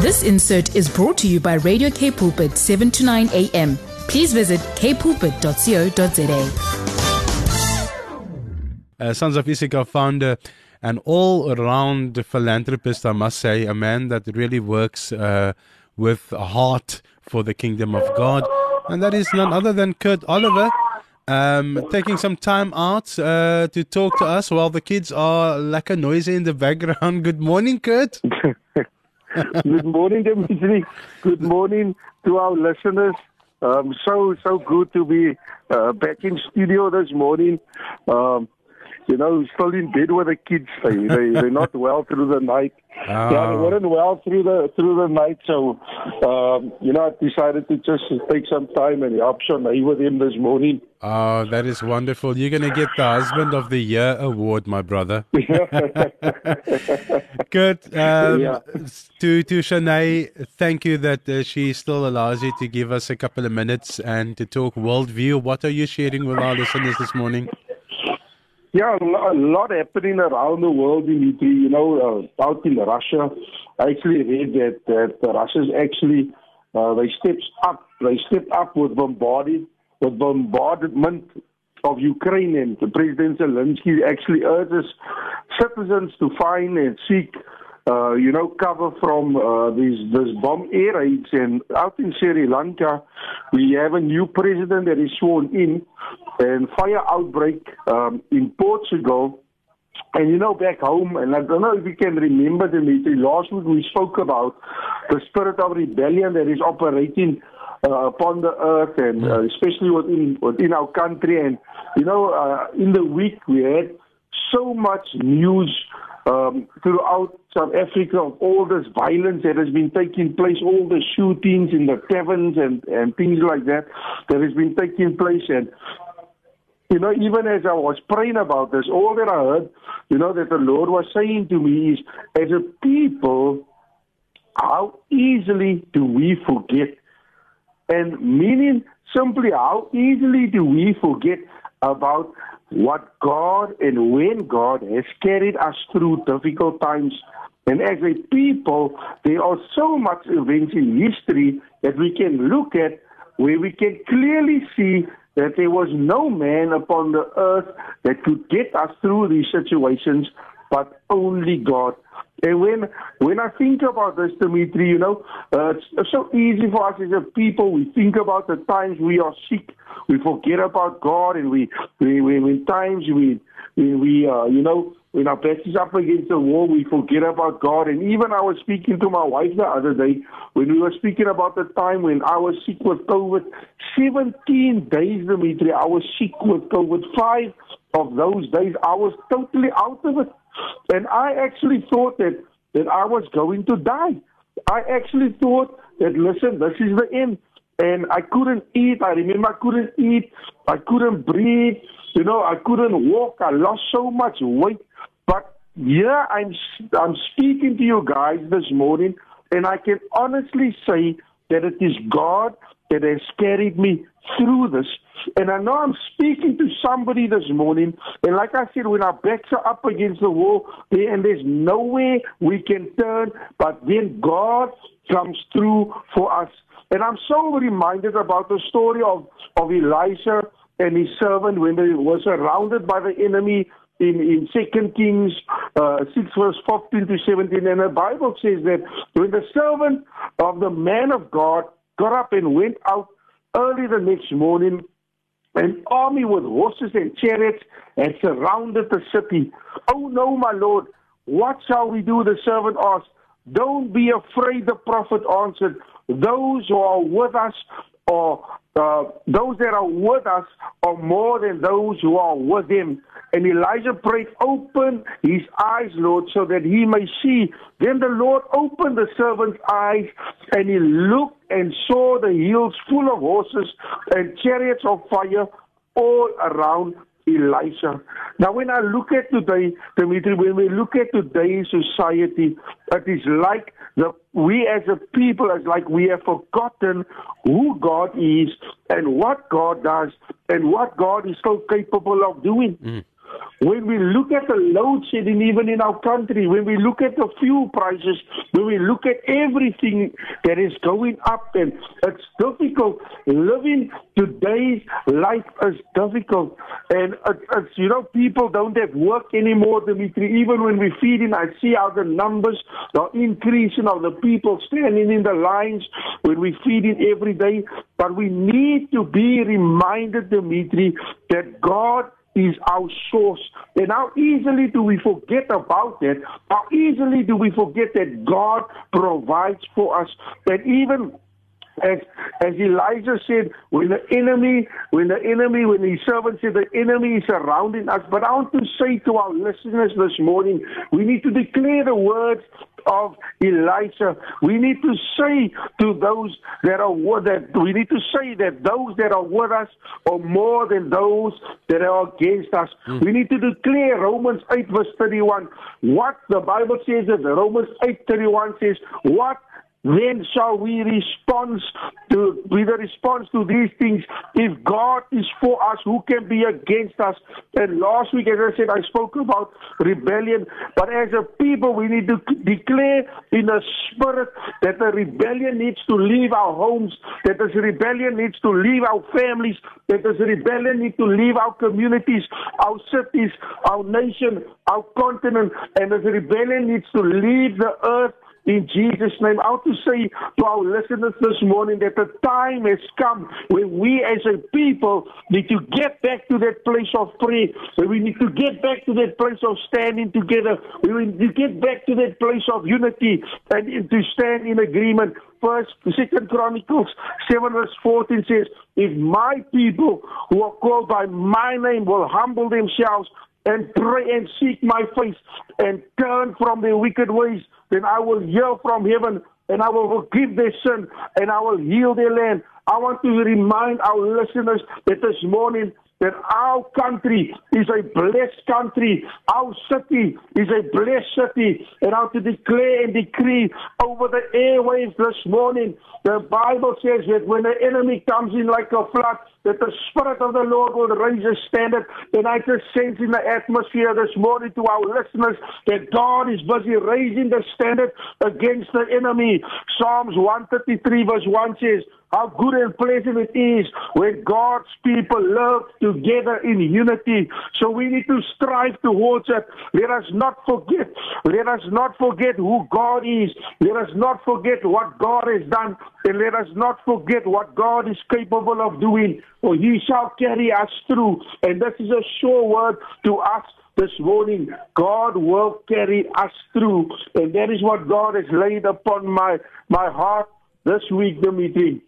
This insert is brought to you by Radio K Pulpit 7 to 9 a.m. Please visit kpulpit.co.za. Uh, Sons of Issachar founder and all around philanthropist, I must say, a man that really works uh, with a heart for the kingdom of God. And that is none other than Kurt Oliver. Um, taking some time out uh, to talk to us while the kids are like a noisy in the background. Good morning, Kurt. Good morning, Dimitri. Good morning to our listeners. Um, so so good to be uh, back in studio this morning. Um, you know, still in bed with the kids. They, they they're not well through the night. Oh. Yeah, they weren't well through the through the night. So, um, you know, I decided to just take some time and help Shanae with him this morning. Oh, that is wonderful. You're going to get the Husband of the Year award, my brother. Good. Um, Yeah. To to Shanae, thank you that uh, she still allows you to give us a couple of minutes and to talk worldview. What are you sharing with our listeners this morning? Yeah, a lo- a lot happening around the world, Dimitri. You know, uh, out in Russia, I actually read that that the Russia's actually uh, they stepped up. They stepped up with bombarding, with bombardment of Ukraine, and the President Zelensky actually urges citizens to find and seek. Uh, you know, cover from uh, these these bomb air raids, and out in Sri Lanka, we have a new president that is sworn in, and fire outbreak um, in Portugal. And you know, back home, and I don't know if you can remember, Dimitri, last week we spoke about the spirit of rebellion that is operating uh, upon the earth, and uh, especially within within our country. And you know, uh, in the week we had so much news um, throughout South Africa of all this violence that has been taking place, all the shootings in the taverns and, and things like that that has been taking place. And you know, even as I was praying about this, all that I heard, you know, that the Lord was saying to me is, as a people, how easily do we forget? And meaning simply, how easily do we forget about what God and when God has carried us through difficult times? And as a people, there are so much events in history that we can look at where we can clearly see that there was no man upon the earth that could get us through these situations, but only God. And when when I think about this, Dimitri, you know, uh, it's so easy for us as a people. We think about the times we are sick, we forget about God, and we we, we when times we we, we uh, you know when our back is up against the wall, we forget about God. And even I was speaking to my wife the other day when we were speaking about the time when I was sick with COVID. 17 days, Dimitri, I was sick with COVID. Five of those days, I was totally out of it. And I actually thought that, that I was going to die. I actually thought that, listen, this is the end. And I couldn't eat. I remember I couldn't eat. I couldn't breathe. You know, I couldn't walk. I lost so much weight. But yeah, I'm I'm speaking to you guys this morning, and I can honestly say that it is God that has carried me through this. And I know I'm speaking to somebody this morning, and like I said, when our backs are up against the wall, and there's nowhere we can turn, but then God comes through for us. And I'm so reminded about the story of, of Elisha and his servant when they were surrounded by the enemy in, in 2 Kings uh, 6 verse 14 to 17. And the Bible says that when the servant of the man of God got up and went out early the next morning, an army with horses and chariots had surrounded the city. Oh no, my Lord, what shall we do? The servant asked. Don't be afraid, the prophet answered. Those who are with us or uh, those that are with us are more than those who are with him. And Elijah prayed, Open his eyes, Lord, so that he may see. Then the Lord opened the servant's eyes, and he looked and saw the hills full of horses and chariots of fire all around Elisha. Now, when I look at today, Dimitri, when we look at today's society, it is like the, we as a people, it's like we have forgotten who God is and what God does and what God is so capable of doing. Mm. When we look at the load shedding even in our country, when we look at the fuel prices, when we look at everything that is going up and it's difficult. Living today's life is difficult. And it's, you know, people don't have work anymore, Dimitri. Even when we feed in, I see how the numbers are increasing of the people standing in the lines when we feed in every day. But we need to be reminded, Dimitri, that God is our source. And how easily do we forget about that? How easily do we forget that God provides for us? That even as as Elijah said, when the enemy, when the enemy, when his servant said the enemy is surrounding us. But I want to say to our listeners this morning, we need to declare the words of Elijah. We need to say to those that are with that we need to say that those that are with us are more than those that are against us. Mm. We need to declare Romans 8 verse 31. What the Bible says that Romans 8 31 says, what then shall we respond to with a response to these things. If God is for us, who can be against us? And last week, as I said, I spoke about rebellion. But as a people, we need to declare in a spirit that the rebellion needs to leave our homes, that this rebellion needs to leave our families, that this rebellion needs to leave our communities, our cities, our nation, our continent, and this rebellion needs to leave the earth in Jesus' name. I want to say to our listeners this morning that the time has come when we as a people need to get back to that place of prayer, where we need to get back to that place of standing together, we need to get back to that place of unity and to stand in agreement. First, Second Chronicles 7 verse 14 says, If my people who are called by my name will humble themselves and pray and seek my face and turn from their wicked ways, then I will hear from heaven and I will forgive their sin and I will heal their land. I want to remind our listeners that this morning that our country is a blessed country. Our city is a blessed city. And I want to declare and decree over the airwaves this morning. The Bible says that when the enemy comes in like a flood, that the Spirit of the Lord will raise a standard. And I just sense in the atmosphere this morning to our listeners that God is busy raising the standard against the enemy. Psalms 133 verse 1 says, how good and pleasant it is when God's people live together in unity. So we need to strive towards it. Let us not forget. Let us not forget who God is. Let us not forget what God has done. And let us not forget what God is capable of doing. For he shall carry us through. And this is a sure word to us this morning. God will carry us through. And that is what God has laid upon my, my heart this week, Dimitri.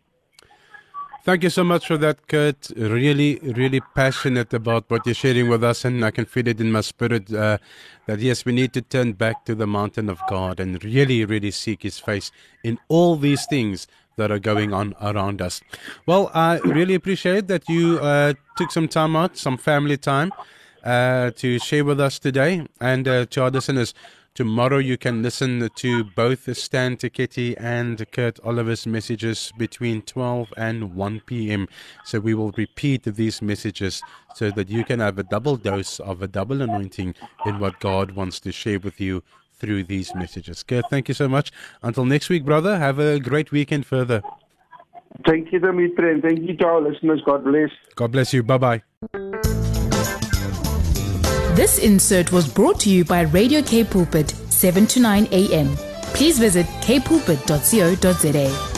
Thank you so much for that, Kurt. Really, really passionate about what you're sharing with us, and I can feel it in my spirit uh, that yes, we need to turn back to the mountain of God and really, really seek His face in all these things that are going on around us. Well, I really appreciate that you uh, took some time out, some family time, uh, to share with us today, and uh, to our listeners. Tomorrow you can listen to both Stan Teketi and Kurt Oliver's messages between 12 and 1 p.m. So we will repeat these messages so that you can have a double dose of a double anointing in what God wants to share with you through these messages. Kurt, thank you so much. Until next week, brother, have a great weekend further. Thank you, Dimitri, and thank you to our listeners. God bless. God bless you. Bye bye. This insert was brought to you by Radio K Pulpit, 7 to 9 a.m. Please visit kpulpit.co.za.